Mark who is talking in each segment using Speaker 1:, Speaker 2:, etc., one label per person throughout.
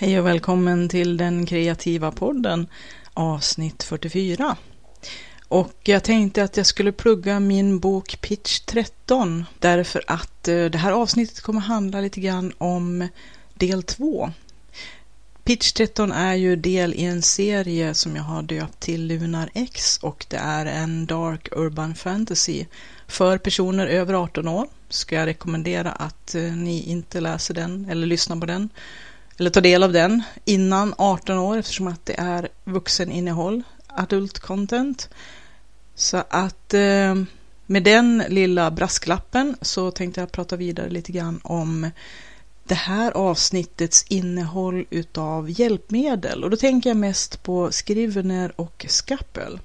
Speaker 1: Hej och välkommen till den kreativa podden avsnitt 44. Och jag tänkte att jag skulle plugga min bok Pitch 13 därför att eh, det här avsnittet kommer handla lite grann om del 2. Pitch 13 är ju del i en serie som jag har döpt till Lunar X och det är en dark urban fantasy för personer över 18 år. Ska jag rekommendera att eh, ni inte läser den eller lyssnar på den eller ta del av den innan 18 år eftersom att det är vuxeninnehåll, adult content. Så att eh, med den lilla brasklappen så tänkte jag prata vidare lite grann om det här avsnittets innehåll utav hjälpmedel och då tänker jag mest på Scrivener och Skappel.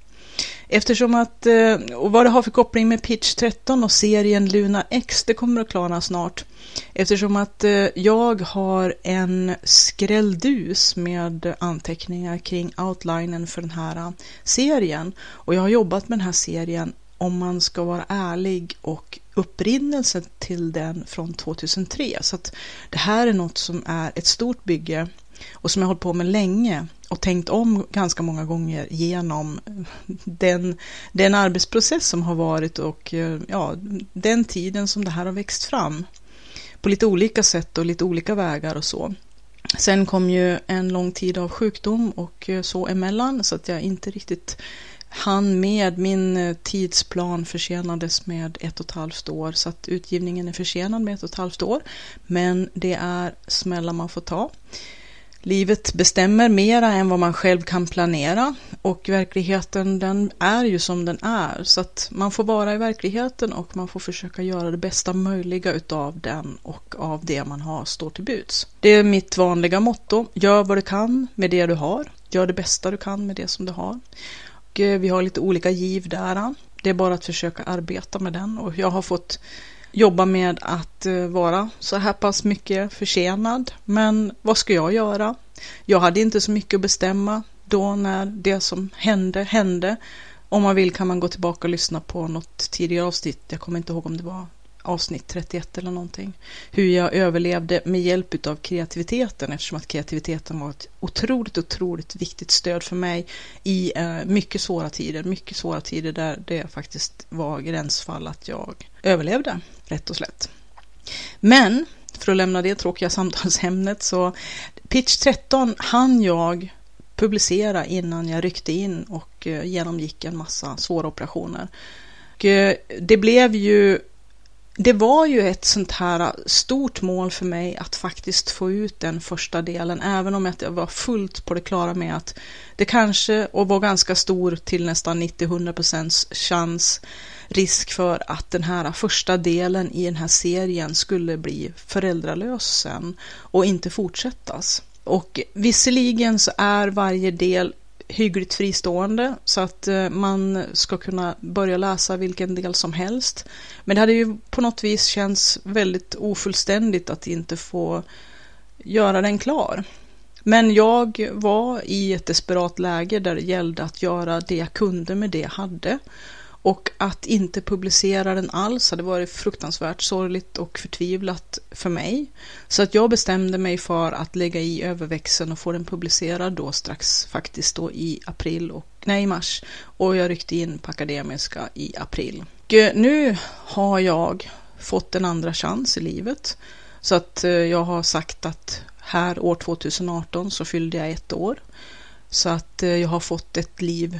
Speaker 1: Eftersom att, eh, och vad det har för koppling med Pitch 13 och serien Luna X, det kommer att klarna snart. Eftersom att eh, jag har en skrälldus med anteckningar kring outlinen för den här eh, serien. Och jag har jobbat med den här serien, om man ska vara ärlig, och upprinnelsen till den från 2003. Så att det här är något som är ett stort bygge och som jag har hållit på med länge och tänkt om ganska många gånger genom den, den arbetsprocess som har varit och eh, ja, den tiden som det här har växt fram på lite olika sätt och lite olika vägar och så. Sen kom ju en lång tid av sjukdom och eh, så emellan så att jag inte riktigt han med. Min eh, tidsplan försenades med ett och ett halvt år så att utgivningen är försenad med ett och ett halvt år. Men det är smällar man får ta. Livet bestämmer mera än vad man själv kan planera och verkligheten den är ju som den är så att man får vara i verkligheten och man får försöka göra det bästa möjliga utav den och av det man har står till buds. Det är mitt vanliga motto. Gör vad du kan med det du har. Gör det bästa du kan med det som du har. Och eh, vi har lite olika giv där. Det är bara att försöka arbeta med den och jag har fått jobba med att eh, vara så här pass mycket försenad. Men vad ska jag göra? Jag hade inte så mycket att bestämma då när det som hände hände. Om man vill kan man gå tillbaka och lyssna på något tidigare avsnitt. Jag kommer inte ihåg om det var avsnitt 31 eller någonting. Hur jag överlevde med hjälp av kreativiteten eftersom att kreativiteten var ett otroligt, otroligt viktigt stöd för mig i eh, mycket svåra tider. Mycket svåra tider där det faktiskt var gränsfall att jag överlevde, rätt och slätt. Men för att lämna det tråkiga samtalsämnet så Pitch 13 hann jag publicera innan jag ryckte in och eh, genomgick en massa svåra operationer. Och eh, det blev ju det var ju ett sånt här stort mål för mig att faktiskt få ut den första delen, även om jag var fullt på det klara med att det kanske, och var ganska stor till nästan 90-100% chans, risk för att den här första delen i den här serien skulle bli föräldralös sen och inte fortsättas. Och visserligen så är varje del hyggligt fristående så att eh, man ska kunna börja läsa vilken del som helst. Men det hade ju på något vis känts väldigt ofullständigt att inte få göra den klar. Men jag var i ett desperat läge där det gällde att göra det jag kunde med det jag hade. Och att inte publicera den alls hade varit fruktansvärt sorgligt och förtvivlat för mig. Så att jag bestämde mig för att lägga i överväxeln och få den publicerad då strax faktiskt då i april och nej mars. Och jag ryckte in på Akademiska i april. Och nu har jag fått en andra chans i livet. Så att eh, jag har sagt att här år 2018 så fyllde jag ett år. Så att eh, jag har fått ett liv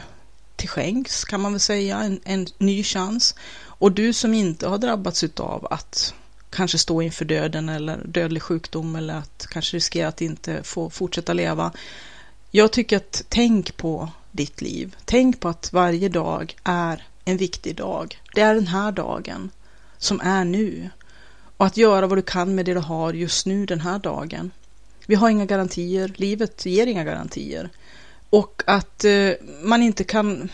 Speaker 1: till skänks kan man väl säga, en, en ny chans. Och du som inte har drabbats av att kanske stå inför döden eller dödlig sjukdom eller att kanske riskera att inte få fortsätta leva. Jag tycker att tänk på ditt liv. Tänk på att varje dag är en viktig dag. Det är den här dagen som är nu. Och att göra vad du kan med det du har just nu den här dagen. Vi har inga garantier, livet ger inga garantier. Och att eh, man inte kan,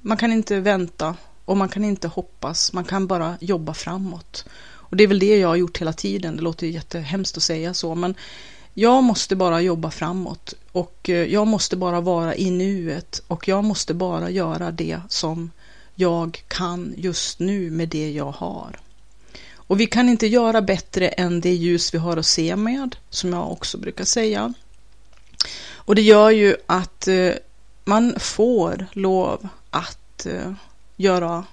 Speaker 1: man kan inte vänta och man kan inte hoppas, man kan bara jobba framåt. Och det är väl det jag har gjort hela tiden, det låter jättehemskt att säga så, men jag måste bara jobba framåt och eh, jag måste bara vara i nuet och jag måste bara göra det som jag kan just nu med det jag har. Och vi kan inte göra bättre än det ljus vi har att se med, som jag också brukar säga. Och det gör ju att eh, man får lov att eh, göra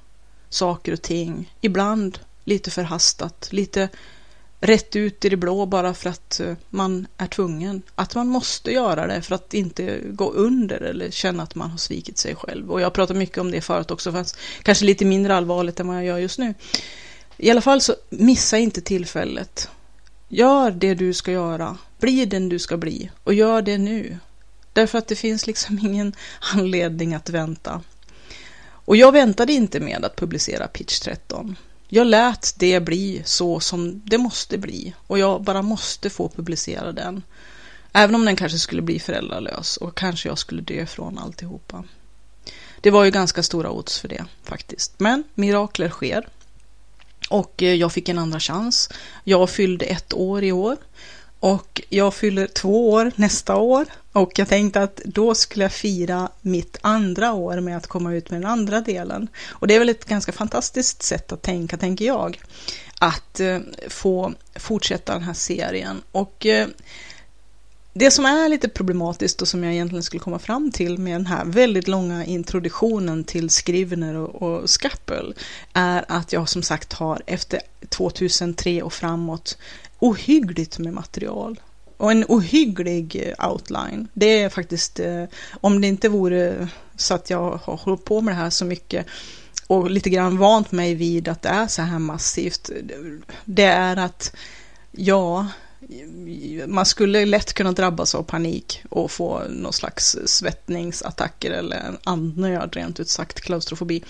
Speaker 1: saker och ting, ibland lite förhastat, lite rätt ut i det blå bara för att eh, man är tvungen. Att man måste göra det för att inte gå under eller känna att man har svikit sig själv. Och jag pratar mycket om det förut också, fast kanske lite mindre allvarligt än vad jag gör just nu. I alla fall så missa inte tillfället. Gör det du ska göra. Bli den du ska bli. Och gör det nu. Därför att det finns liksom ingen anledning att vänta. Och jag väntade inte med att publicera Pitch 13. Jag lät det bli så som det måste bli och jag bara måste få publicera den. Även om den kanske skulle bli föräldralös och kanske jag skulle dö från alltihopa. Det var ju ganska stora odds för det faktiskt. Men mirakler sker. Och eh, jag fick en andra chans. Jag fyllde ett år i år och jag fyller två år nästa år och jag tänkte att då skulle jag fira mitt andra år med att komma ut med den andra delen. Och det är väl ett ganska fantastiskt sätt att tänka, tänker jag, att eh, få fortsätta den här serien. Och eh, det som är lite problematiskt och som jag egentligen skulle komma fram till med den här väldigt långa introduktionen till Skrivner och, och Skappel är att jag som sagt har efter 2003 och framåt ohyggligt med material och en ohygglig eh, outline. Det är faktiskt, eh, om det inte vore så att jag har hållit på med det här så mycket och lite grann vant mig vid att det är så här massivt, det är att ja, man skulle lätt kunna drabbas av panik och få någon slags svettningsattacker eller andnöd, rent ut sagt klaustrofobi.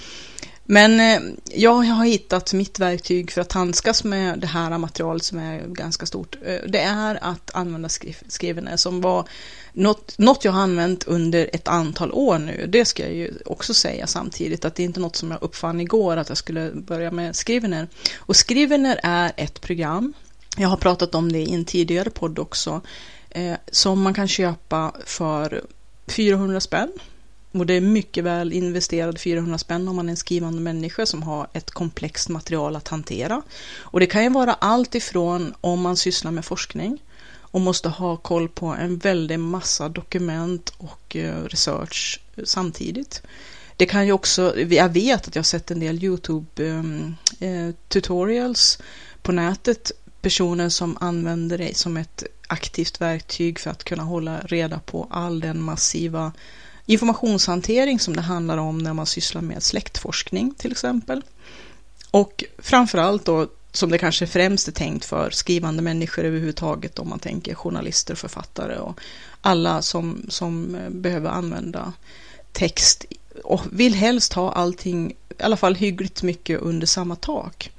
Speaker 1: Men eh, jag har hittat mitt verktyg för att handskas med det här materialet som är ganska stort. Eh, det är att använda skrivene eh, som var något, något jag har använt under ett antal år nu. Det ska jag ju också säga samtidigt att det är inte något som jag uppfann igår att jag skulle börja med Skrivener. Och Skrivener är ett program. Jag har pratat om det i en tidigare podd också. Eh, som man kan köpa för 400 spänn och det är mycket väl investerad 400 spänn om man är en skrivande människa som har ett komplext material att hantera. Och det kan ju vara allt ifrån om man sysslar med forskning och måste ha koll på en väldig massa dokument och eh, research samtidigt. Det kan ju också, jag vet att jag har sett en del Youtube ehm, eh, tutorials på nätet, personer som använder det som ett aktivt verktyg för att kunna hålla reda på all den massiva informationshantering som det handlar om när man sysslar med släktforskning till exempel. Och framförallt då som det kanske främst är tänkt för skrivande människor överhuvudtaget om man tänker journalister, författare och alla som, som behöver använda text och vill helst ha allting i alla fall hyggligt mycket under samma tak.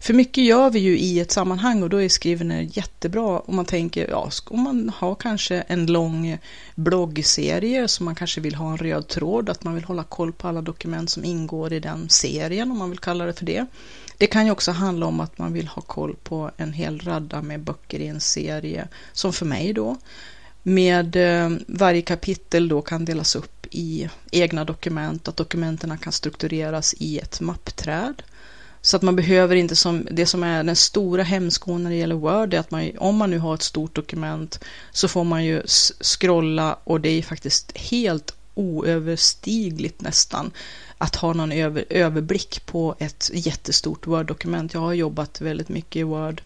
Speaker 1: För mycket gör vi ju i ett sammanhang och då är skriven jättebra om man tänker, ja, om man har kanske en lång bloggserie som man kanske vill ha en röd tråd, att man vill hålla koll på alla dokument som ingår i den serien, om man vill kalla det för det. Det kan ju också handla om att man vill ha koll på en hel radda med böcker i en serie, som för mig då, med eh, varje kapitel då kan delas upp i egna dokument, att dokumenten kan struktureras i ett mappträd. Så att man behöver inte som, det som är den stora hemskon när det gäller Word är att man, om man nu har ett stort dokument så får man ju scrolla och det är faktiskt helt oöverstigligt nästan att ha någon över, överblick på ett jättestort Word-dokument. Jag har jobbat väldigt mycket i Word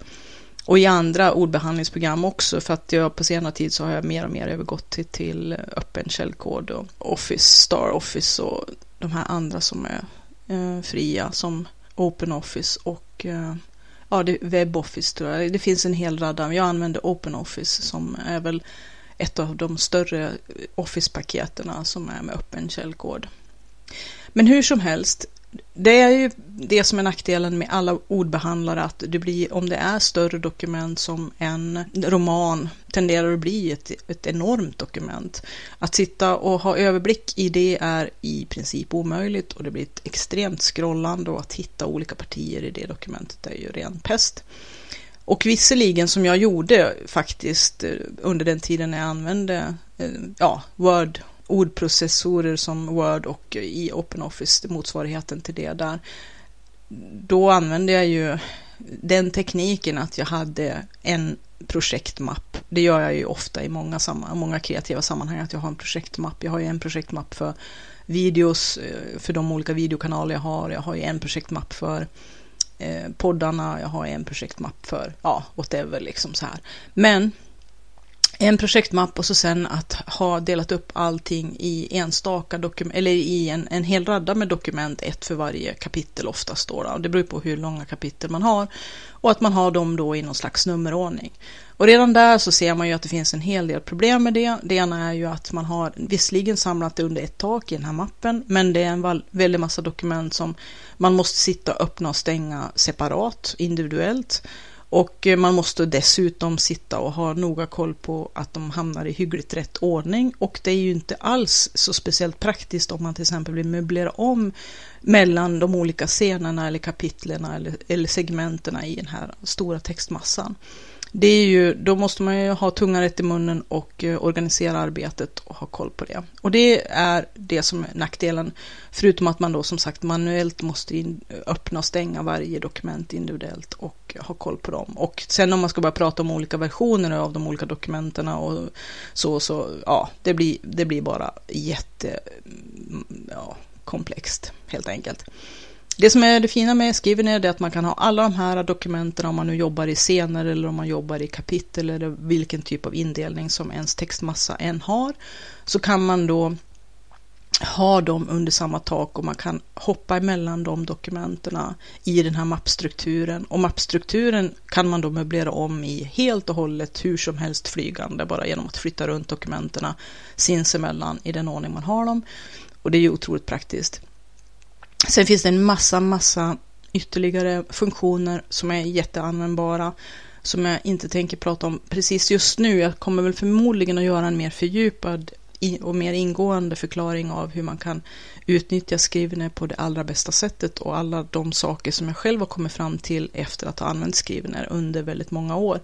Speaker 1: och i andra ordbehandlingsprogram också för att jag på senare tid så har jag mer och mer övergått till, till öppen källkod och Office, Star Office och de här andra som är eh, fria som Open Office och eh, ja, det, WebOffice tror jag. Det finns en hel radda. Jag använder Open Office som är väl ett av de större Office-paketen som är med öppen källkod. Men hur som helst, det är ju det som är nackdelen med alla ordbehandlare, att det blir, om det är större dokument som en roman, tenderar att bli ett, ett enormt dokument. Att sitta och ha överblick i det är i princip omöjligt och det blir ett extremt scrollande och att hitta olika partier i det dokumentet är ju ren pest. Och visserligen som jag gjorde faktiskt eh, under den tiden jag använde eh, ja, Word ordprocessorer som Word och i OpenOffice, motsvarigheten till det där. Då använde jag ju den tekniken att jag hade en projektmapp. Det gör jag ju ofta i många, många kreativa sammanhang, att jag har en projektmapp. Jag har ju en projektmapp för videos, eh, för de olika videokanaler jag har. Jag har ju en projektmapp för eh, poddarna, jag har en projektmapp för, ja, whatever liksom så här. Men en projektmapp och så sen att ha delat upp allting i enstaka dokument, eller i en, en hel radda med dokument, ett för varje kapitel oftast då, då. Det beror på hur långa kapitel man har. Och att man har dem då i någon slags nummerordning. Och redan där så ser man ju att det finns en hel del problem med det. Det ena är ju att man har visserligen samlat det under ett tak i den här mappen, men det är en väldig massa dokument som man måste sitta och öppna och stänga separat, individuellt. Och eh, man måste dessutom sitta och ha noga koll på att de hamnar i hyggligt rätt ordning. Och det är ju inte alls så speciellt praktiskt om man till exempel vill möblera om mellan de olika scenerna eller kapitlerna eller, eller segmenterna i den här stora textmassan det är ju, då måste man ju ha tungan rätt i munnen och eh, organisera arbetet och ha koll på det. Och det är det som är nackdelen, förutom att man då som sagt manuellt måste in, öppna och stänga varje dokument individuellt och ha koll på dem. Och sen om man ska börja prata om olika versioner av de olika dokumenten och så, så ja, det blir, det blir bara jätte, mm, ja, komplext helt enkelt. Det som är det fina med Skriven är att man kan ha alla de här dokumenten om man nu jobbar i scener eller om man jobbar i kapitel eller vilken typ av indelning som ens textmassa än har. Så kan man då ha dem under samma tak och man kan hoppa emellan de dokumenten i den här mappstrukturen. Och mappstrukturen kan man då möblera om i helt och hållet hur som helst flygande bara genom att flytta runt dokumenten sinsemellan i den ordning man har dem. Och det är ju otroligt praktiskt. Sen finns det en massa, massa ytterligare funktioner som är jätteanvändbara som jag inte tänker prata om precis just nu. Jag kommer väl förmodligen att göra en mer fördjupad och mer ingående förklaring av hur man kan utnyttja Skrivener på det allra bästa sättet och alla de saker som jag själv har kommit fram till efter att ha använt Skrivener under väldigt många år.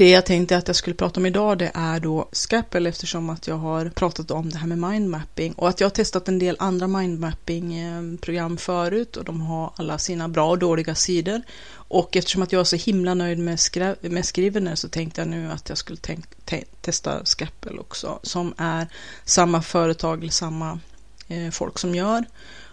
Speaker 1: Det jag tänkte att jag skulle prata om idag det är då Scapple eftersom att jag har pratat om det här med mindmapping och att jag har testat en del andra mindmapping-program eh, förut och de har alla sina bra och dåliga sidor. Och eftersom att jag är så himla nöjd med, med Scrivener så tänkte jag nu att jag skulle tänk, te testa Scapple också som är samma företag eller samma eh, folk som gör.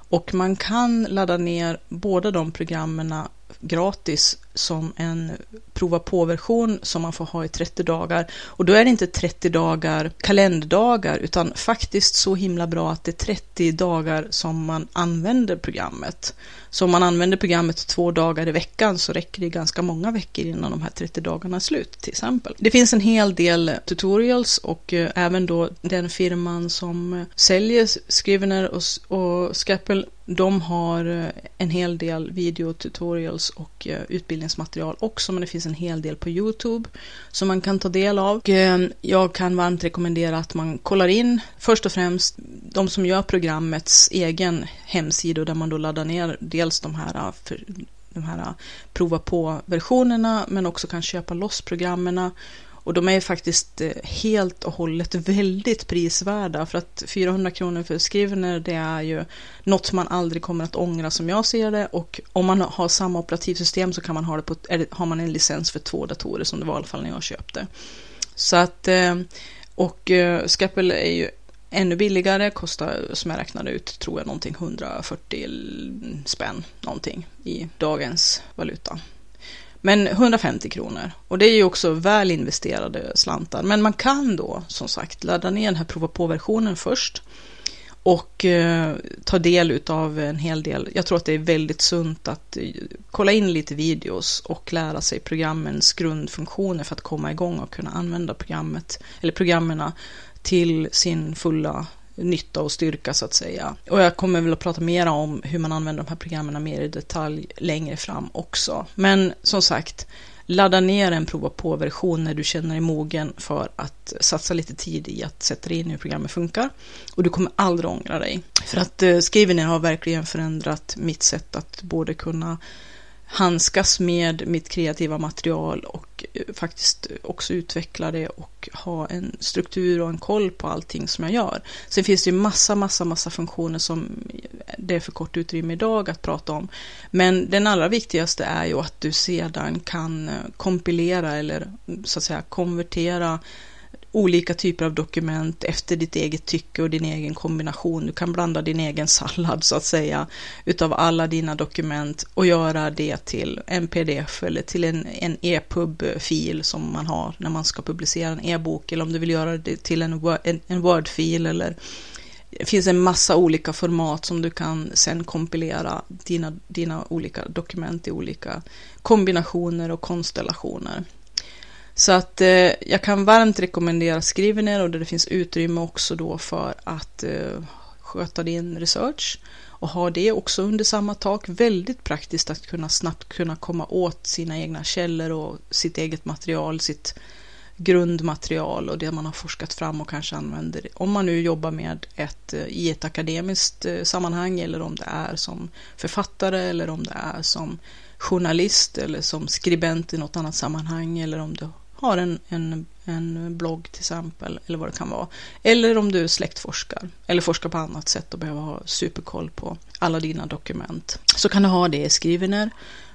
Speaker 1: Och man kan ladda ner båda de programmen gratis som en prova på-version som man får ha i 30 dagar. Och då är det inte 30 dagar kalenderdagar utan faktiskt så himla bra att det är 30 dagar som man använder programmet. Så om man använder programmet två dagar i veckan så räcker det ganska många veckor innan de här 30 dagarna är slut till exempel. Det finns en hel del tutorials och eh, även då den firman som säljer Scrivener och, och Scapple de har eh, en hel del videotutorials och eh, utbildningsmaterial också, men det finns en hel del på Youtube som man kan ta del av. Eh, jag kan varmt rekommendera att man kollar in först och främst de som gör programmets egen hemsida där man då laddar ner dels de här, eh, för, de här eh, prova på-versionerna men också kan köpa loss programmen. Och de är faktiskt eh, helt och hållet väldigt prisvärda för att 400 kronor för Scrivener det är ju något man aldrig kommer att ångra som jag ser det och om man har samma operativsystem så kan man ha det på, har man en licens för två datorer som det var i alla fall när jag köpte. Så att eh, och eh, Scapple är ju ännu billigare, kostar som jag räknade ut tror jag någonting 140 spänn någonting i dagens valuta. Men 150 kronor och det är ju också väl investerade slantar. Men man kan då som sagt ladda ner den här prova på-versionen först och eh, ta del av en hel del. Jag tror att det är väldigt sunt att eh, kolla in lite videos och lära sig programmens grundfunktioner för att komma igång och kunna använda programmet eller programmen till sin fulla nytta och styrka så att säga. Och jag kommer väl att prata mer om hur man använder de här programmen mer i detalj längre fram också. Men som sagt, ladda ner en prova på-version när du känner dig mogen för att satsa lite tid i att sätta dig in hur programmet funkar. Och du kommer aldrig ångra dig. För att eh, Skrivener har verkligen förändrat mitt sätt att både kunna handskas med mitt kreativa material och eh, faktiskt också utveckla det och ha en struktur och en koll på allting som jag gör. Sen finns det ju massa, massa, massa funktioner som det är för kort utrymme idag att prata om. Men den allra viktigaste är ju att du sedan kan eh, kompilera eller mm, så att säga konvertera olika typer av dokument efter ditt eget tycke och din egen kombination. Du kan blanda din egen sallad så att säga utav alla dina dokument och göra det till en pdf eller till en, en EPUB-fil som man har när man ska publicera en e-bok eller om du vill göra det till en, en, en Word-fil eller det finns en massa olika format som du kan sen kompilera dina, dina olika dokument i olika kombinationer och konstellationer. Så att eh, jag kan varmt rekommendera Skrivener och där det finns utrymme också då för att eh, sköta din research och ha det också under samma tak. Väldigt praktiskt att kunna snabbt kunna komma åt sina egna källor och sitt eget material, sitt grundmaterial och det man har forskat fram och kanske använder om man nu jobbar med ett eh, i ett akademiskt eh, sammanhang eller om det är som författare eller om det är som journalist eller som skribent i något annat sammanhang eller om du har en, en, en blogg till exempel, eller vad det kan vara. Eller om du släktforskar, eller forskar på annat sätt och behöver ha superkoll på alla dina dokument. Så kan du ha det i Skrivener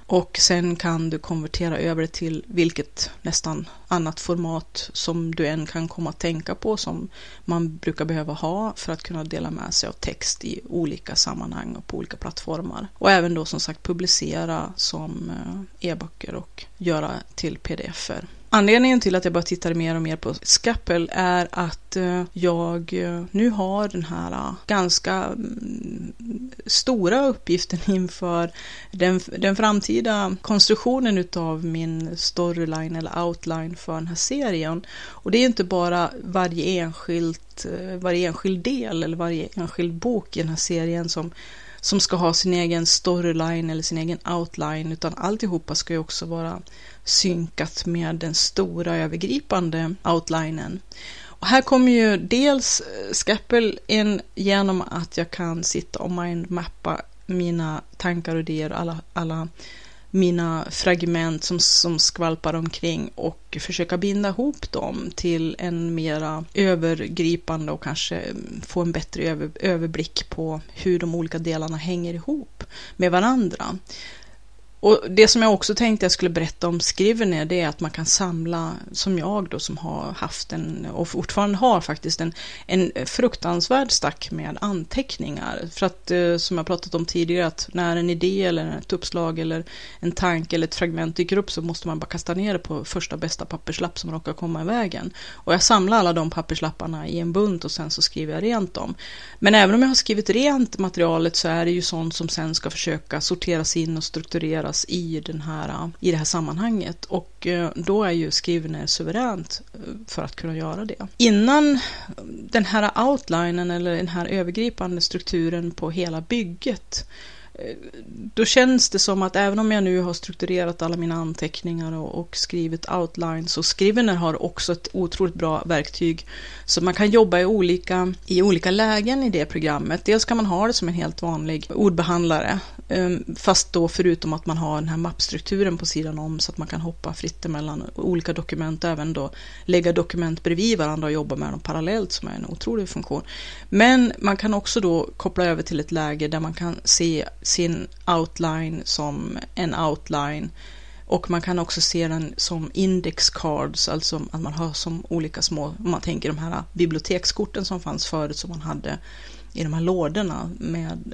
Speaker 1: och sen kan du konvertera över det till vilket nästan annat format som du än kan komma att tänka på som man brukar behöva ha för att kunna dela med sig av text i olika sammanhang och på olika plattformar. Och även då som sagt publicera som eh, e-böcker och göra till pdf-er. Anledningen till att jag bara tittar mer och mer på Skappel är att eh, jag eh, nu har den här eh, ganska mm, stora uppgiften inför den, den framtida konstruktionen utav min storyline eller outline för den här serien. Och det är inte bara varje enskilt, varje enskild del eller varje enskild bok i den här serien som som ska ha sin egen storyline eller sin egen outline, utan alltihopa ska ju också vara synkat med den stora övergripande outlinen. Och här kommer ju dels eh, Skeppel in genom att jag kan sitta och mindmappa mina tankar och idéer, alla, alla mina fragment som, som skvalpar omkring och försöka binda ihop dem till en mera övergripande och kanske få en bättre över, överblick på hur de olika delarna hänger ihop med varandra. Och det som jag också tänkte jag skulle berätta om Scrivener, det är att man kan samla, som jag då som har haft en, och fortfarande har faktiskt en, en fruktansvärd stack med anteckningar. För att, eh, som jag pratat om tidigare, att när en idé eller ett uppslag eller en tanke eller ett fragment dyker upp så måste man bara kasta ner det på första bästa papperslapp som råkar komma i vägen. Och jag samlar alla de papperslapparna i en bunt och sen så skriver jag rent dem. Men även om jag har skrivit rent materialet så är det ju sånt som sen ska försöka sorteras in och struktureras hanteras i, den här, i det här sammanhanget. Och eh, då är ju Skrivner suveränt eh, för att kunna göra det. Innan eh, den här outlinen eller den här övergripande strukturen på hela bygget Eh, då känns det som att även om jag nu har strukturerat alla mina anteckningar och, och skrivit outlines så Scrivener har också ett otroligt bra verktyg så man kan jobba i olika, i olika lägen i det programmet. Dels kan man ha det som en helt vanlig ordbehandlare ehm, fast då förutom att man har den här mappstrukturen på sidan om så att man kan hoppa fritt mellan olika dokument och även då lägga dokument bredvid varandra och jobba med dem parallellt som är en otrolig funktion. Men man kan också då koppla över till ett läge där man kan se sin outline som en outline. Och man kan också se den som index cards, alltså att man har som olika små, om man tänker de här bibliotekskorten som fanns förut som man hade i de här lådorna med,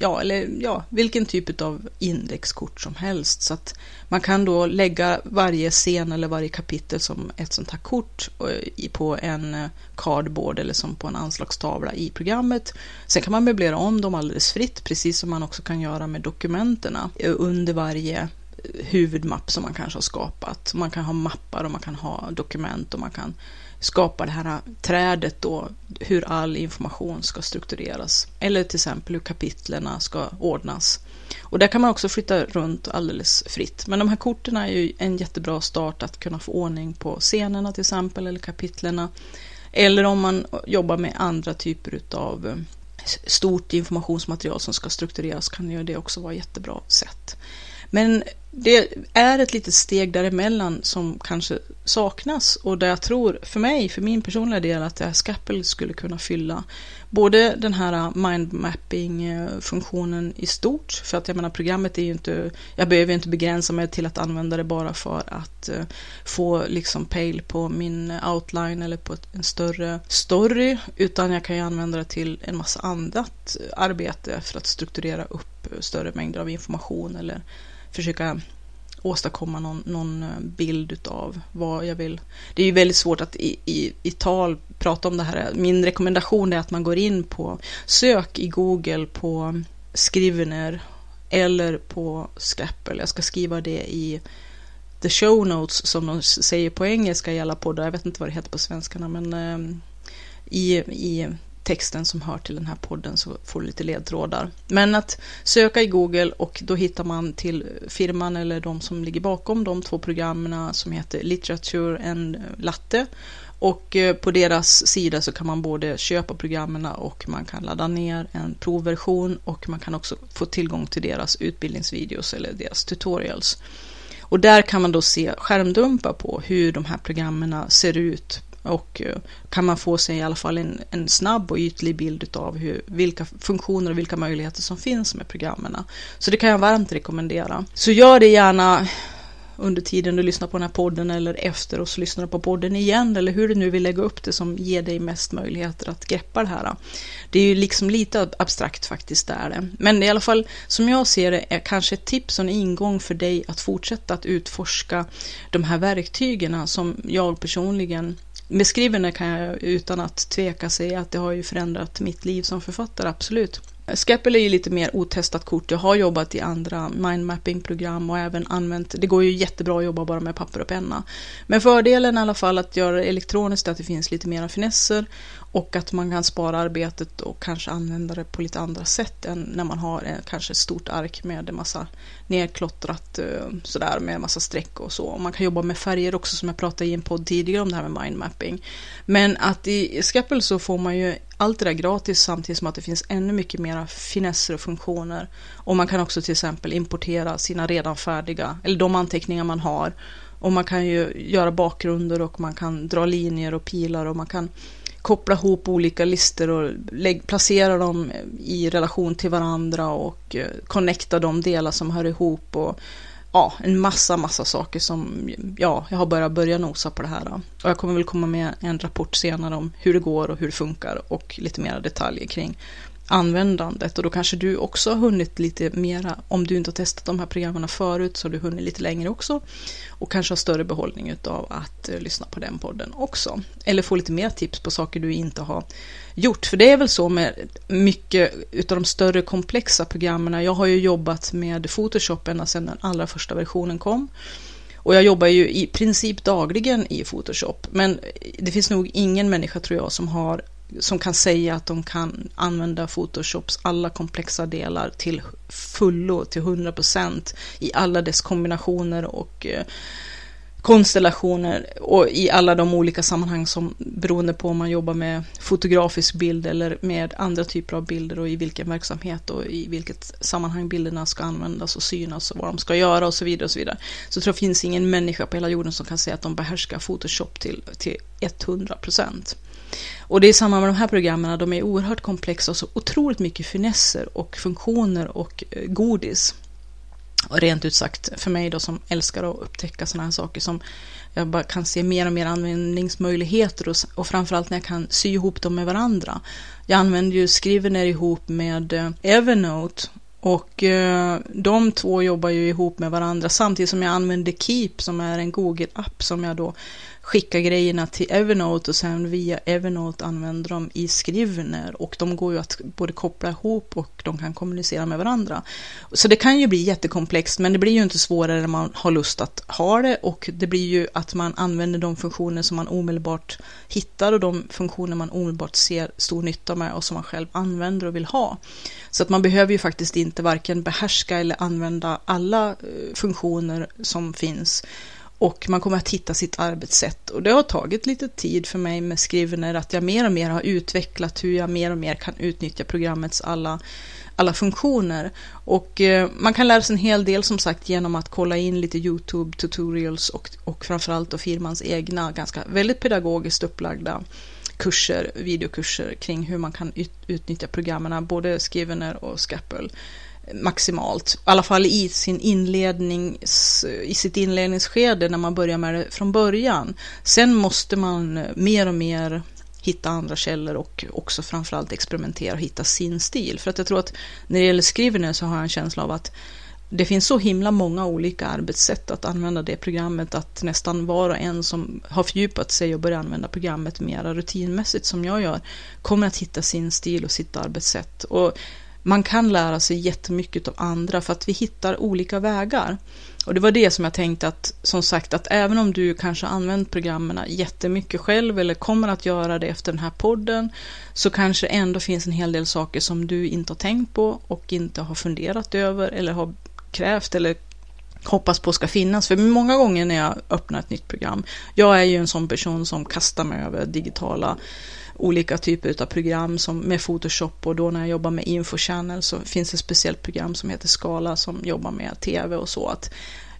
Speaker 1: ja, eller ja, vilken typ av indexkort som helst. Så att man kan då lägga varje scen eller varje kapitel som ett sånt här kort eh, på en eh, cardboard eller som på en anslagstavla i programmet. Sen kan man möblera om dem alldeles fritt, precis som man också kan göra med dokumenten eh, under varje huvudmapp som man kanske har skapat. Man kan ha mappar och man kan ha dokument och man kan skapa det här trädet då, hur all information ska struktureras. Eller till exempel hur kapitlerna ska ordnas. Och där kan man också flytta runt alldeles fritt. Men de här korten är ju en jättebra start att kunna få ordning på scenerna till exempel, eller kapitlerna. Eller om man jobbar med andra typer av eh, stort informationsmaterial som ska struktureras kan ju det också vara ett jättebra sätt. Men det är ett litet steg däremellan som kanske saknas. Och där jag tror, för mig, för min personliga del, att det här Scapple skulle kunna fylla både den här mindmapping-funktionen eh, i stort, för att jag menar programmet är ju inte, jag behöver inte begränsa mig till att använda det bara för att eh, få liksom pejl på min outline eller på en större story, utan jag kan ju använda det till en massa annat eh, arbete för att strukturera upp större mängder av information eller försöka åstadkomma någon, någon eh, bild av vad jag vill. Det är ju väldigt svårt att i, i, i tal prata om det här. Min rekommendation är att man går in på sök i Google på Scrivener eller på Scrapple. Jag ska skriva det i the show notes som de säger på engelska i alla poddar. Jag vet inte vad det heter på svenskarna men eh, i, i texten som hör till den här podden så får du lite ledtrådar. Men att söka i Google och då hittar man till firman eller de som ligger bakom de två programmen som heter Literature and Latte. Och eh, på deras sida så kan man både köpa programmen och man kan ladda ner en provversion och man kan också få tillgång till deras utbildningsvideos eller deras tutorials. Och där kan man då se skärmdumpar på hur de här programmen ser ut och eh, kan man få sig i alla fall en, en snabb och ytlig bild av hur, vilka funktioner och vilka möjligheter som finns med programmen. Så det kan jag varmt rekommendera. Så gör det gärna under tiden du lyssnar på den här podden eller efter och så lyssnar du på podden igen eller hur du nu vill lägga upp det som ger dig mest möjligheter att greppa det här. Det är ju liksom lite abstrakt faktiskt där det. Men i alla fall som jag ser det är kanske ett tips och en ingång för dig att fortsätta att utforska de här verktygen som jag personligen beskriver det kan jag utan att tveka säga att det har ju förändrat mitt liv som författare, absolut. Scapple är ju lite mer otestat kort. Jag har jobbat i andra mindmapping-program och även använt, det går ju jättebra att jobba bara med papper och penna. Men fördelen i alla fall att göra det elektroniskt är att det finns lite mera finesser och att man kan spara arbetet och kanske använda det på lite andra sätt än när man har en, kanske ett stort ark med en massa nedklottrat eh, sådär med en massa streck och så. Och man kan jobba med färger också som jag pratade i en podd tidigare om det här med mindmapping. Men att i Scapple så får man ju allt det där gratis samtidigt som att det finns ännu mycket mera finesser och funktioner. Och man kan också till exempel importera sina redan färdiga, eller de anteckningar man har. Och man kan ju göra bakgrunder och man kan dra linjer och pilar och man kan koppla ihop olika listor och lägg, placera dem i relation till varandra och eh, connecta de delar som hör ihop och ja, en massa, massa saker som, ja, jag har börjat börja nosa på det här. Och jag kommer väl komma med en rapport senare om hur det går och hur det funkar och lite mera detaljer kring användandet och då kanske du också har hunnit lite mera, om du inte har testat de här programmen förut så har du hunnit lite längre också och kanske har större behållning av att eh, lyssna på den podden också. Eller få lite mer tips på saker du inte har gjort, för det är väl så med mycket utav de större komplexa programmen. Jag har ju jobbat med Photoshop ända sedan den allra första versionen kom. Och jag jobbar ju i princip dagligen i Photoshop, men det finns nog ingen människa tror jag som har som kan säga att de kan använda Photoshops alla komplexa delar till fullo, till 100% i alla dess kombinationer och eh, konstellationer och i alla de olika sammanhang som beroende på om man jobbar med fotografisk bild eller med andra typer av bilder och i vilken verksamhet och i vilket sammanhang bilderna ska användas och synas och vad de ska göra och så vidare och så vidare. Så jag tror det finns ingen människa på hela jorden som kan säga att de behärskar Photoshop till, till 100 procent. Och det är samma med de här programmen, de är oerhört komplexa och så otroligt mycket finesser och funktioner och eh, godis. Och rent ut sagt, för mig då som älskar att upptäcka sådana här saker som jag bara kan se mer och mer användningsmöjligheter och, och framförallt när jag kan sy ihop dem med varandra. Jag använder ju Scrivener ihop med eh, Evernote och eh, de två jobbar ju ihop med varandra samtidigt som jag använder Keep som är en Google-app som jag då skicka grejerna till Evernote och sen via Evernote använder de i Skrivner och de går ju att både koppla ihop och de kan kommunicera med varandra. Så det kan ju bli jättekomplext men det blir ju inte svårare när man har lust att ha det och det blir ju att man använder de funktioner som man omedelbart hittar och de funktioner man omedelbart ser stor nytta med och som man själv använder och vill ha. Så att man behöver ju faktiskt inte varken behärska eller använda alla eh, funktioner som finns och man kommer att hitta sitt arbetssätt. Och det har tagit lite tid för mig med Skrivener att jag mer och mer har utvecklat hur jag mer och mer kan utnyttja programmets alla alla funktioner. Och eh, man kan lära sig en hel del som sagt genom att kolla in lite YouTube tutorials och, och framförallt då firmans egna ganska väldigt pedagogiskt upplagda kurser, videokurser kring hur man kan ut, utnyttja programmen, både Skrivener och Scapple maximalt. I alla fall i, sin inlednings, i sitt inledningsskede när man börjar med det från början. Sen måste man mer och mer hitta andra källor och också framförallt experimentera och hitta sin stil. För att jag tror att när det gäller Scrivener så har jag en känsla av att det finns så himla många olika arbetssätt att använda det programmet att nästan var och en som har fördjupat sig och börjar använda programmet mera rutinmässigt som jag gör kommer att hitta sin stil och sitt arbetssätt. Och man kan lära sig jättemycket av andra för att vi hittar olika vägar. Och det var det som jag tänkte att, som sagt, att även om du kanske använt programmen jättemycket själv eller kommer att göra det efter den här podden, så kanske ändå finns en hel del saker som du inte har tänkt på och inte har funderat över eller har krävt eller hoppas på ska finnas. För många gånger när jag öppnar ett nytt program, jag är ju en sån person som kastar mig över digitala olika typer av program som med Photoshop och då när jag jobbar med Infochannel så finns det ett speciellt program som heter Skala som jobbar med tv och så. att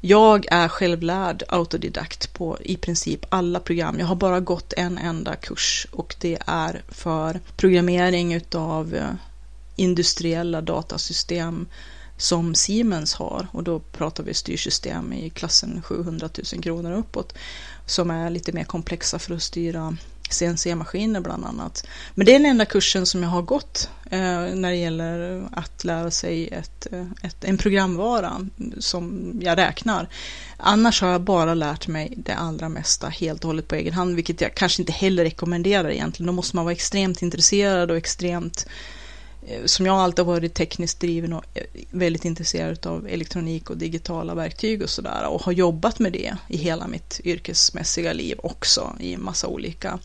Speaker 1: jag är självlärd autodidakt på i princip alla program. Jag har bara gått en enda kurs och det är för programmering utav eh, industriella datasystem som Siemens har och då pratar vi styrsystem i klassen 700 000 kronor uppåt som är lite mer komplexa för att styra CNC-maskiner bland annat. Men det är den enda kursen som jag har gått eh, när det gäller att lära sig ett, eh, ett, en programvara som jag räknar. Annars har jag bara lärt mig det allra mesta helt och hållet på egen hand, vilket jag kanske inte heller rekommenderar egentligen. Då måste man vara extremt intresserad och extremt Eh, Eh, som jag alltid varit tekniskt driven och eh, väldigt intresserad av elektronik och digitala verktyg och sådär och har jobbat med det i hela mitt yrkesmässiga liv också i massa olika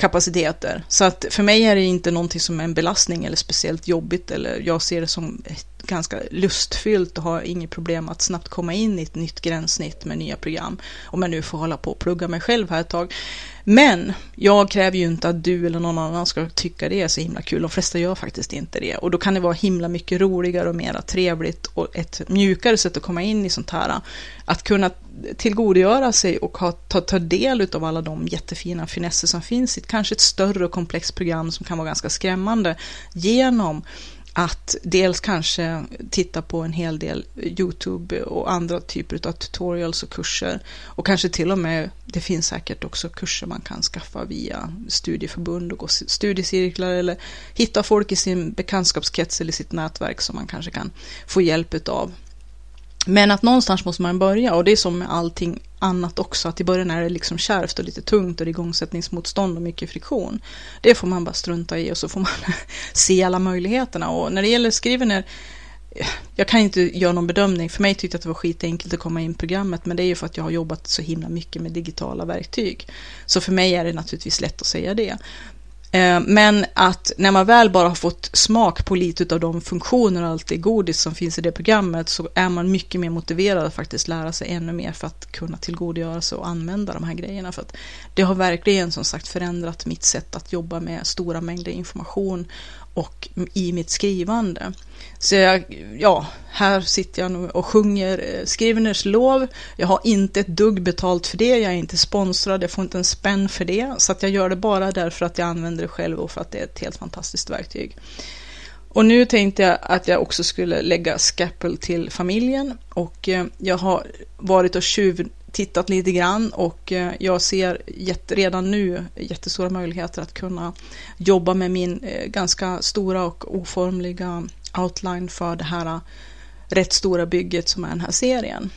Speaker 1: kapaciteter. Så att för mig är det inte någonting som är en belastning eller speciellt jobbigt eller jag ser det som ganska lustfyllt och har inget problem att snabbt komma in i ett nytt gränssnitt med nya program. Om jag nu får hålla på och plugga mig själv här ett tag. Men jag kräver ju inte att du eller någon annan ska tycka det är så himla kul. De flesta gör faktiskt inte det. Och då kan det vara himla mycket roligare och mera trevligt och ett mjukare sätt att komma in i sånt här. Att kunna tillgodogöra sig och ha, ta, ta del av alla de jättefina finesser som finns i ett, kanske ett större och komplext program som kan vara ganska skrämmande genom att dels kanske titta på en hel del YouTube och andra typer av tutorials och kurser. Och kanske till och med, det finns säkert också kurser man kan skaffa via studieförbund och gå studiecirklar eller hitta folk i sin bekantskapskrets eller sitt nätverk som man kanske kan få hjälp utav. Men att någonstans måste man börja och det är som med allting annat också, att i början är det liksom kärvt och lite tungt och det är igångsättningsmotstånd och mycket friktion. Det får man bara strunta i och så får man se alla möjligheterna. Och när det gäller Skrivener, jag kan inte göra någon bedömning. För mig tyckte jag att det var skitenkelt att komma in i programmet, men det är ju för att jag har jobbat så himla mycket med digitala verktyg. Så för mig är det naturligtvis lätt att säga det. Eh, men att när man väl bara har fått smak på lite av de funktioner och allt det godis som finns i det programmet så är man mycket mer motiverad att faktiskt lära sig ännu mer för att kunna tillgodogöra sig och använda de här grejerna. För att det har verkligen som sagt förändrat mitt sätt att jobba med stora mängder information och i mitt skrivande. Så jag, ja, här sitter jag nu och sjunger eh, Skriveners lov. Jag har inte ett dugg betalt för det, jag är inte sponsrad, jag får inte en spänn för det. Så att jag gör det bara därför att jag använder det själv och för att det är ett helt fantastiskt verktyg. Och nu tänkte jag att jag också skulle lägga Scapple till familjen och eh, jag har varit och tjuv tittat lite grann och eh, jag ser redan nu jättestora möjligheter att kunna jobba med min ganska stora och oformliga outline för det här äh, rätt stora bygget som är den här serien.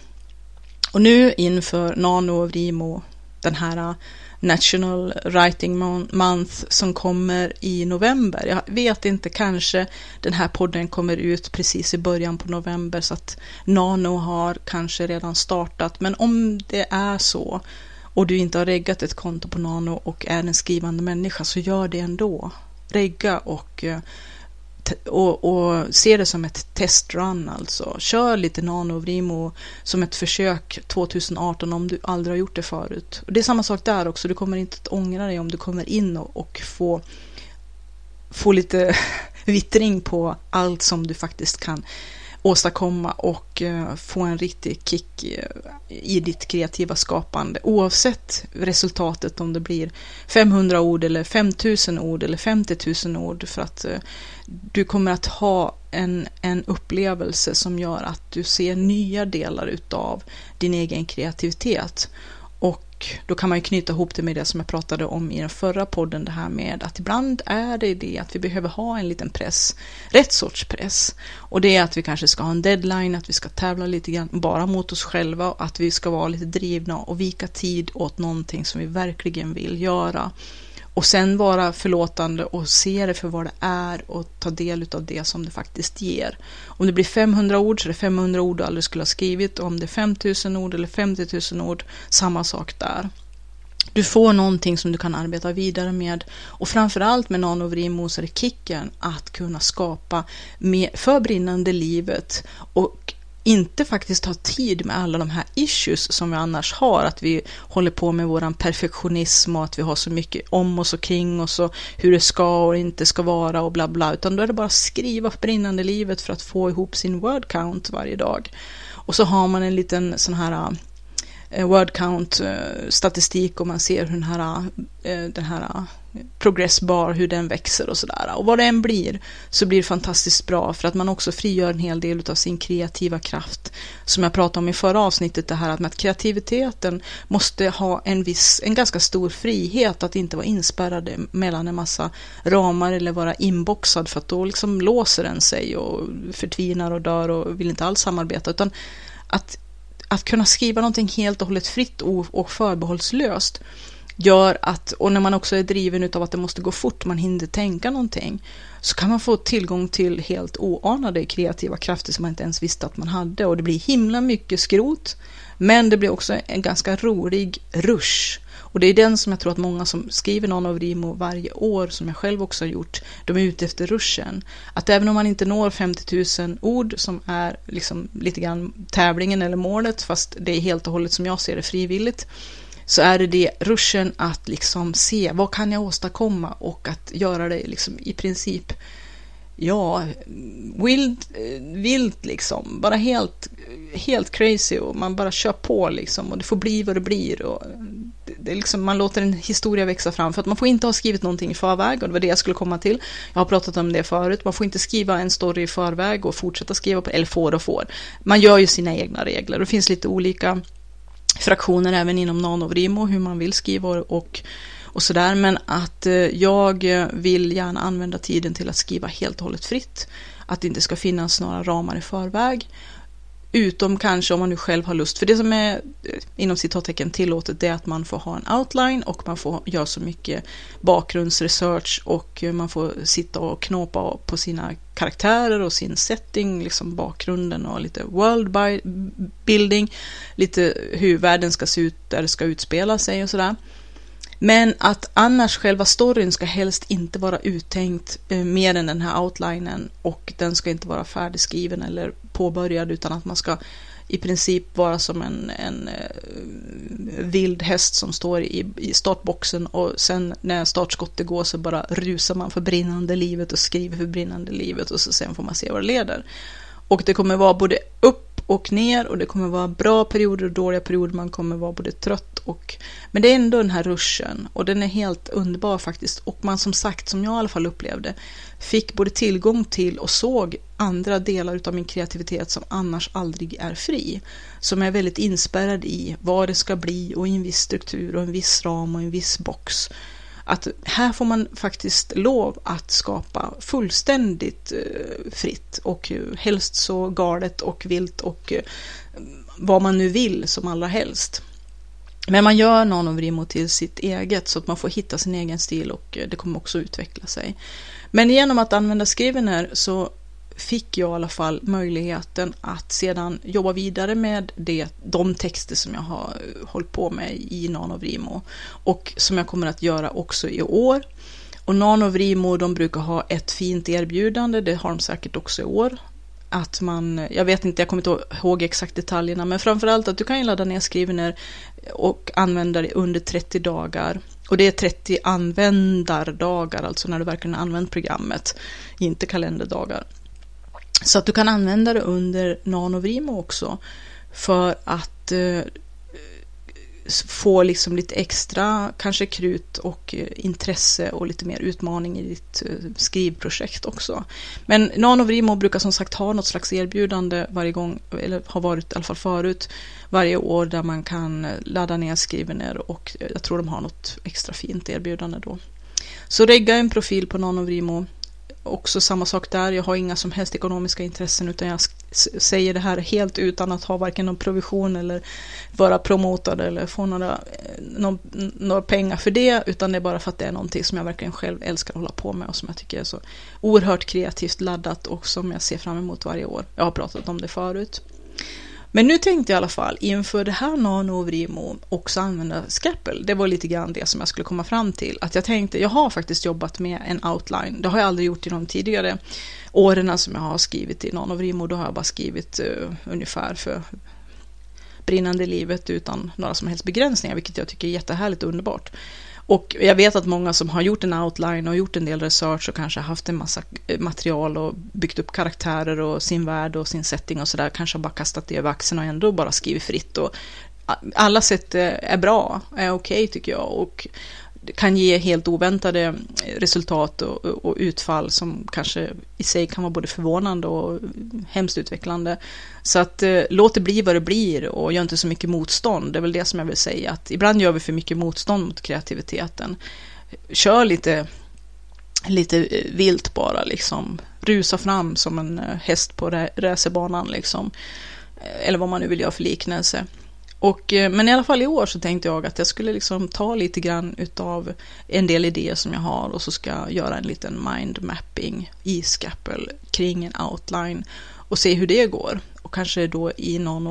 Speaker 1: Och nu inför Nano och Vrimo, den här äh, National Writing Month som kommer i november. Jag vet inte, kanske den här podden kommer ut precis i början på november så att Nano har kanske redan startat. Men om det är så och du inte har reggat ett konto på Nano och är en skrivande människa så gör det ändå. Regga och äh, och, och se det som ett testrun alltså. Kör lite NanoVrimo som ett försök 2018 om du aldrig har gjort det förut. Och det är samma sak där också, du kommer inte att ångra dig om du kommer in och, och få, få lite vittring på allt som du faktiskt kan åstadkomma och eh, få en riktig kick eh, i ditt kreativa skapande. Oavsett resultatet om det blir 500 ord eller 5000 ord eller 50 000 ord för att eh, du kommer att ha en, en upplevelse som gör att du ser nya delar utav din egen kreativitet. Och då kan man ju knyta ihop det med det som jag pratade om i den förra podden, det här med att ibland är det det att vi behöver ha en liten press, rätt sorts press. Och det är att vi kanske ska ha en deadline, att vi ska tävla lite grann bara mot oss själva, att vi ska vara lite drivna och vika tid åt någonting som vi verkligen vill göra. Och sen vara förlåtande och se det för vad det är och ta del av det som det faktiskt ger. Om det blir 500 ord så är det 500 ord du aldrig skulle ha skrivit. Och om det är 5000 ord eller 50 000 ord, samma sak där. Du får någonting som du kan arbeta vidare med och framförallt med Nanovrimo så är det kicken att kunna skapa för brinnande livet och inte faktiskt ha tid med alla de här issues som vi annars har, att vi håller på med våran perfektionism och att vi har så mycket om oss och kring oss och hur det ska och inte ska vara och bla bla, utan då är det bara att skriva för brinnande livet för att få ihop sin word count varje dag. Och så har man en liten sån här Eh, word count eh, statistik och man ser hur den här, eh, den här progressbar, hur den växer och sådär. Och vad det än blir så blir det fantastiskt bra för att man också frigör en hel del av sin kreativa kraft. Som jag pratade om i förra avsnittet, det här att, med att kreativiteten måste ha en viss, en ganska stor frihet att inte vara inspärrad mellan en massa ramar eller vara inboxad för att då liksom låser den sig och förtvinar och dör och vill inte alls samarbeta utan att, att kunna skriva någonting helt och hållet fritt och, och förbehållslöst gör att, och när man också är driven av att det måste gå fort, man hinner tänka någonting, så kan man få tillgång till helt oanade kreativa krafter som man inte ens visste att man hade. Och det blir himla mycket skrot, men det blir också en ganska rolig rush. Och det är den som jag tror att många som skriver någon av Rimo varje år, som jag själv också har gjort, de är ute efter ruschen. Att även om man inte når 50 000 ord, som är liksom lite grann tävlingen eller målet, fast det är helt och hållet som jag ser det frivilligt, så är det det ruschen att liksom se vad kan jag åstadkomma och att göra det liksom i princip ja, wild, vilt liksom, bara helt, helt crazy och man bara kör på liksom och det får bli vad det blir och det är liksom, man låter en historia växa fram för att man får inte ha skrivit någonting i förväg och det var det jag skulle komma till. Jag har pratat om det förut, man får inte skriva en story i förväg och fortsätta skriva på eller får och får. Man gör ju sina egna regler det finns lite olika fraktioner även inom NanoVrimo, hur man vill skriva och, och sådär. Men att eh, jag vill gärna använda tiden till att skriva helt och hållet fritt. Att det inte ska finnas några ramar i förväg. Utom kanske om man nu själv har lust. För det som är eh, inom citattecken tillåtet det är att man får ha en outline och man får göra så mycket bakgrundsresearch och eh, man får sitta och knåpa på sina karaktärer och sin setting, liksom bakgrunden och lite world building, lite hur världen ska se ut där det ska utspela sig och sådär. Men att annars själva storyn ska helst inte vara uttänkt eh, mer än den här outlinen och den ska inte vara färdigskriven eller påbörjad utan att man ska i princip vara som en, en eh, vild häst som står i, i startboxen och sen när startskottet går så bara rusar man för brinnande livet och skriver för brinnande livet och så sen får man se vad det leder. Och det kommer vara både upp och ner och det kommer vara bra perioder och dåliga perioder. Man kommer vara både trött och... Men det är ändå den här ruschen och den är helt underbar faktiskt. Och man som sagt, som jag i alla fall upplevde, fick både tillgång till och såg andra delar av min kreativitet som annars aldrig är fri. Som är väldigt inspärrad i vad det ska bli och i en viss struktur och en viss ram och en viss box att här får man faktiskt lov att skapa fullständigt eh, fritt och eh, helst så galet och vilt och eh, vad man nu vill som allra helst. Men man gör Nanovrimo till sitt eget så att man får hitta sin egen stil och det kommer också utveckla sig. Men genom att använda Scrivener så fick jag i alla fall möjligheten att sedan jobba vidare med det, de texter som jag har eh, hållit på med i Nanovrimo och som jag kommer att göra också i år. Och Nanovrimo, de brukar ha ett fint erbjudande, det har de säkert också i år. Att man, eh, jag vet inte, jag kommer inte ihåg exakt detaljerna, men framförallt att du kan ladda ner Skrivener och använda det under 30 dagar. Och det är 30 användardagar, alltså när du verkligen har använt programmet, inte kalenderdagar. Så att du kan använda det under Nanovrimo också för att eh, få liksom lite extra kanske krut och eh, intresse och lite mer utmaning i ditt eh, skrivprojekt också. Men Nanovrimo brukar som sagt ha något slags erbjudande varje gång, eller har varit i alla fall förut, varje år där man kan eh, ladda ner skrivener och jag tror de har något extra fint erbjudande då. Så regga en profil på Nanovrimo också samma sak där, jag har inga som helst ekonomiska intressen utan jag säger det här helt utan att ha varken någon provision eller vara promotad eller få några, eh, någon, några pengar för det utan det är bara för att det är någonting som jag verkligen själv älskar att hålla på med och som jag tycker är så oerhört kreativt laddat och som jag ser fram emot varje år. Jag har pratat om det förut. Men nu tänkte jag i alla fall inför det här Nano och Vrimo också använda Scapple. Det var lite grann det som jag skulle komma fram till. Att jag tänkte, jag har faktiskt jobbat med en outline. Det har jag aldrig gjort i de tidigare åren som jag har skrivit i Nano och Vrimo. Då har jag bara skrivit uh, ungefär för brinnande livet utan några som helst begränsningar, vilket jag tycker är jättehärligt och underbart. Och jag vet att många som har gjort en outline och gjort en del research och kanske haft en massa material och byggt upp karaktärer och sin värld och sin setting och sådär kanske har bara kastat det över axeln och ändå bara skrivit fritt. Och alla sätt eh, är bra, är okej okay, tycker jag. Och kan ge helt oväntade resultat och, och, utfall som kanske i sig kan vara både förvånande och hemskt utvecklande. Så att eh, låt det bli vad det blir och gör inte så mycket motstånd. Det är väl det som jag vill säga, att ibland gör vi för mycket motstånd mot kreativiteten. Kör lite, lite eh, vilt bara, liksom. Rusa fram som en eh, häst på racerbanan, liksom. Eh, eller vad man nu vill göra för liknelse. Och, eh, men i alla fall i år så tänkte jag att jag skulle liksom ta lite grann utav en del idéer som jag har och så ska jag göra en liten mindmapping i Scapple kring en outline och se hur det går. Och kanske då i någon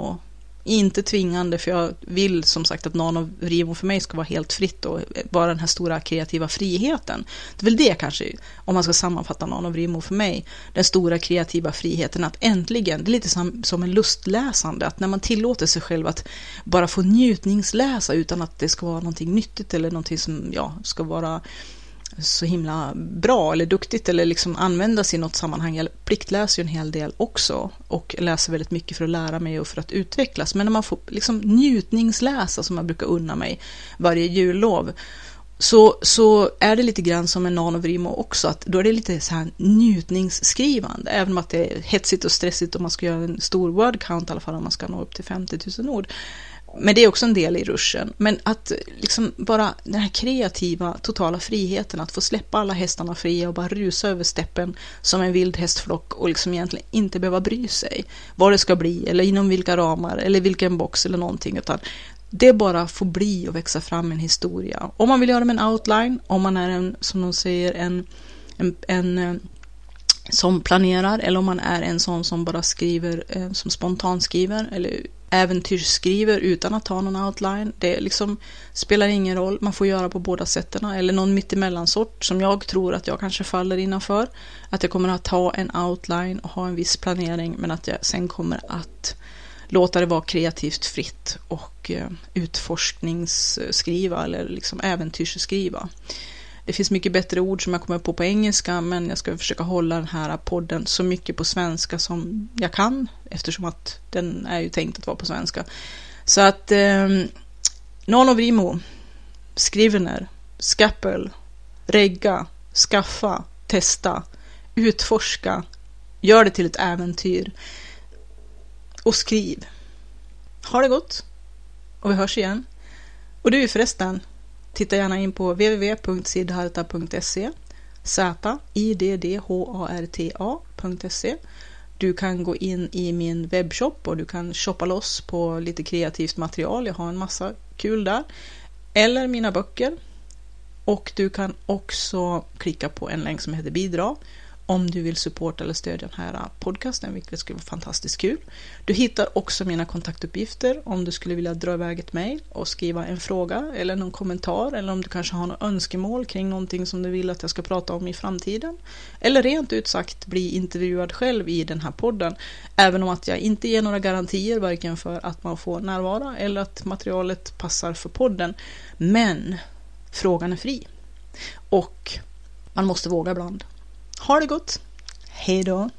Speaker 1: inte tvingande, för jag vill som sagt att någon av Rivo för mig ska vara helt fritt och vara den här stora kreativa friheten. Det är väl det kanske, om man ska sammanfatta någon av Rivo för mig, den stora kreativa friheten att äntligen, det är lite som, som en lustläsande, att när man tillåter sig själv att bara få njutningsläsa utan att det ska vara någonting nyttigt eller någonting som ja, ska vara så himla bra eller duktigt eller liksom användas i något sammanhang. Jag pliktläser ju en hel del också och läser väldigt mycket för att lära mig och för att utvecklas. Men när man får liksom njutningsläsa som jag brukar unna mig varje jullov så, så är det lite grann som en nanovrimo också, att då är det lite så här njutningsskrivande, även om att det är hetsigt och stressigt och man ska göra en stor word count i alla fall om man ska nå upp till 50 000 ord. Men det är också en del i ruschen. Men att liksom bara den här kreativa, totala friheten, att få släppa alla hästarna fria och bara rusa över steppen som en vild hästflock och liksom egentligen inte behöva bry sig vad det ska bli eller inom vilka ramar eller vilken box eller någonting, utan det bara får bli och växa fram en historia. Om man vill göra med en outline, om man är en, som de säger, en, en, en eh, som planerar eller om man är en sån som bara skriver, eh, som spontanskriver eller äventyrsskriver utan att ha någon outline. Det liksom spelar ingen roll, man får göra på båda sätten eller någon mittemellansort som jag tror att jag kanske faller innanför. Att jag kommer att ha en outline och ha en viss planering men att jag sen kommer att låta det vara kreativt fritt och eh, utforskningsskriva eller liksom äventyrsskriva. Det finns mycket bättre ord som jag kommer på på engelska, men jag ska försöka hålla den här podden så mycket på svenska som jag kan, eftersom att den är ju tänkt att vara på svenska. Så att eh, Nonovrimo, Skrivener, Skappel, Regga, Skaffa, Testa, Utforska, gör det till ett äventyr och skriv. Ha det gott och vi hörs igen. Och du förresten, Titta gärna in på www.siddharta.se z-i-d-d-h-a-r-t-a.se Du kan gå in i min webbshop och du kan shoppa loss på lite kreativt material. Jag har en massa kul där. Eller mina böcker. Och du kan också klicka på en länk som heter bidra om du vill supporta eller stödja den här podcasten, vilket skulle vara fantastiskt kul. Du hittar också mina kontaktuppgifter om du skulle vilja dra iväg ett mejl och skriva en fråga eller någon kommentar eller om du kanske har något önskemål kring någonting som du vill att jag ska prata om i framtiden. Eller rent ut sagt bli intervjuad själv i den här podden, även om att jag inte ger några garantier varken för att man får närvara eller att materialet passar för podden. Men frågan är fri. Och man måste våga ibland. Ha det gott! Hej då!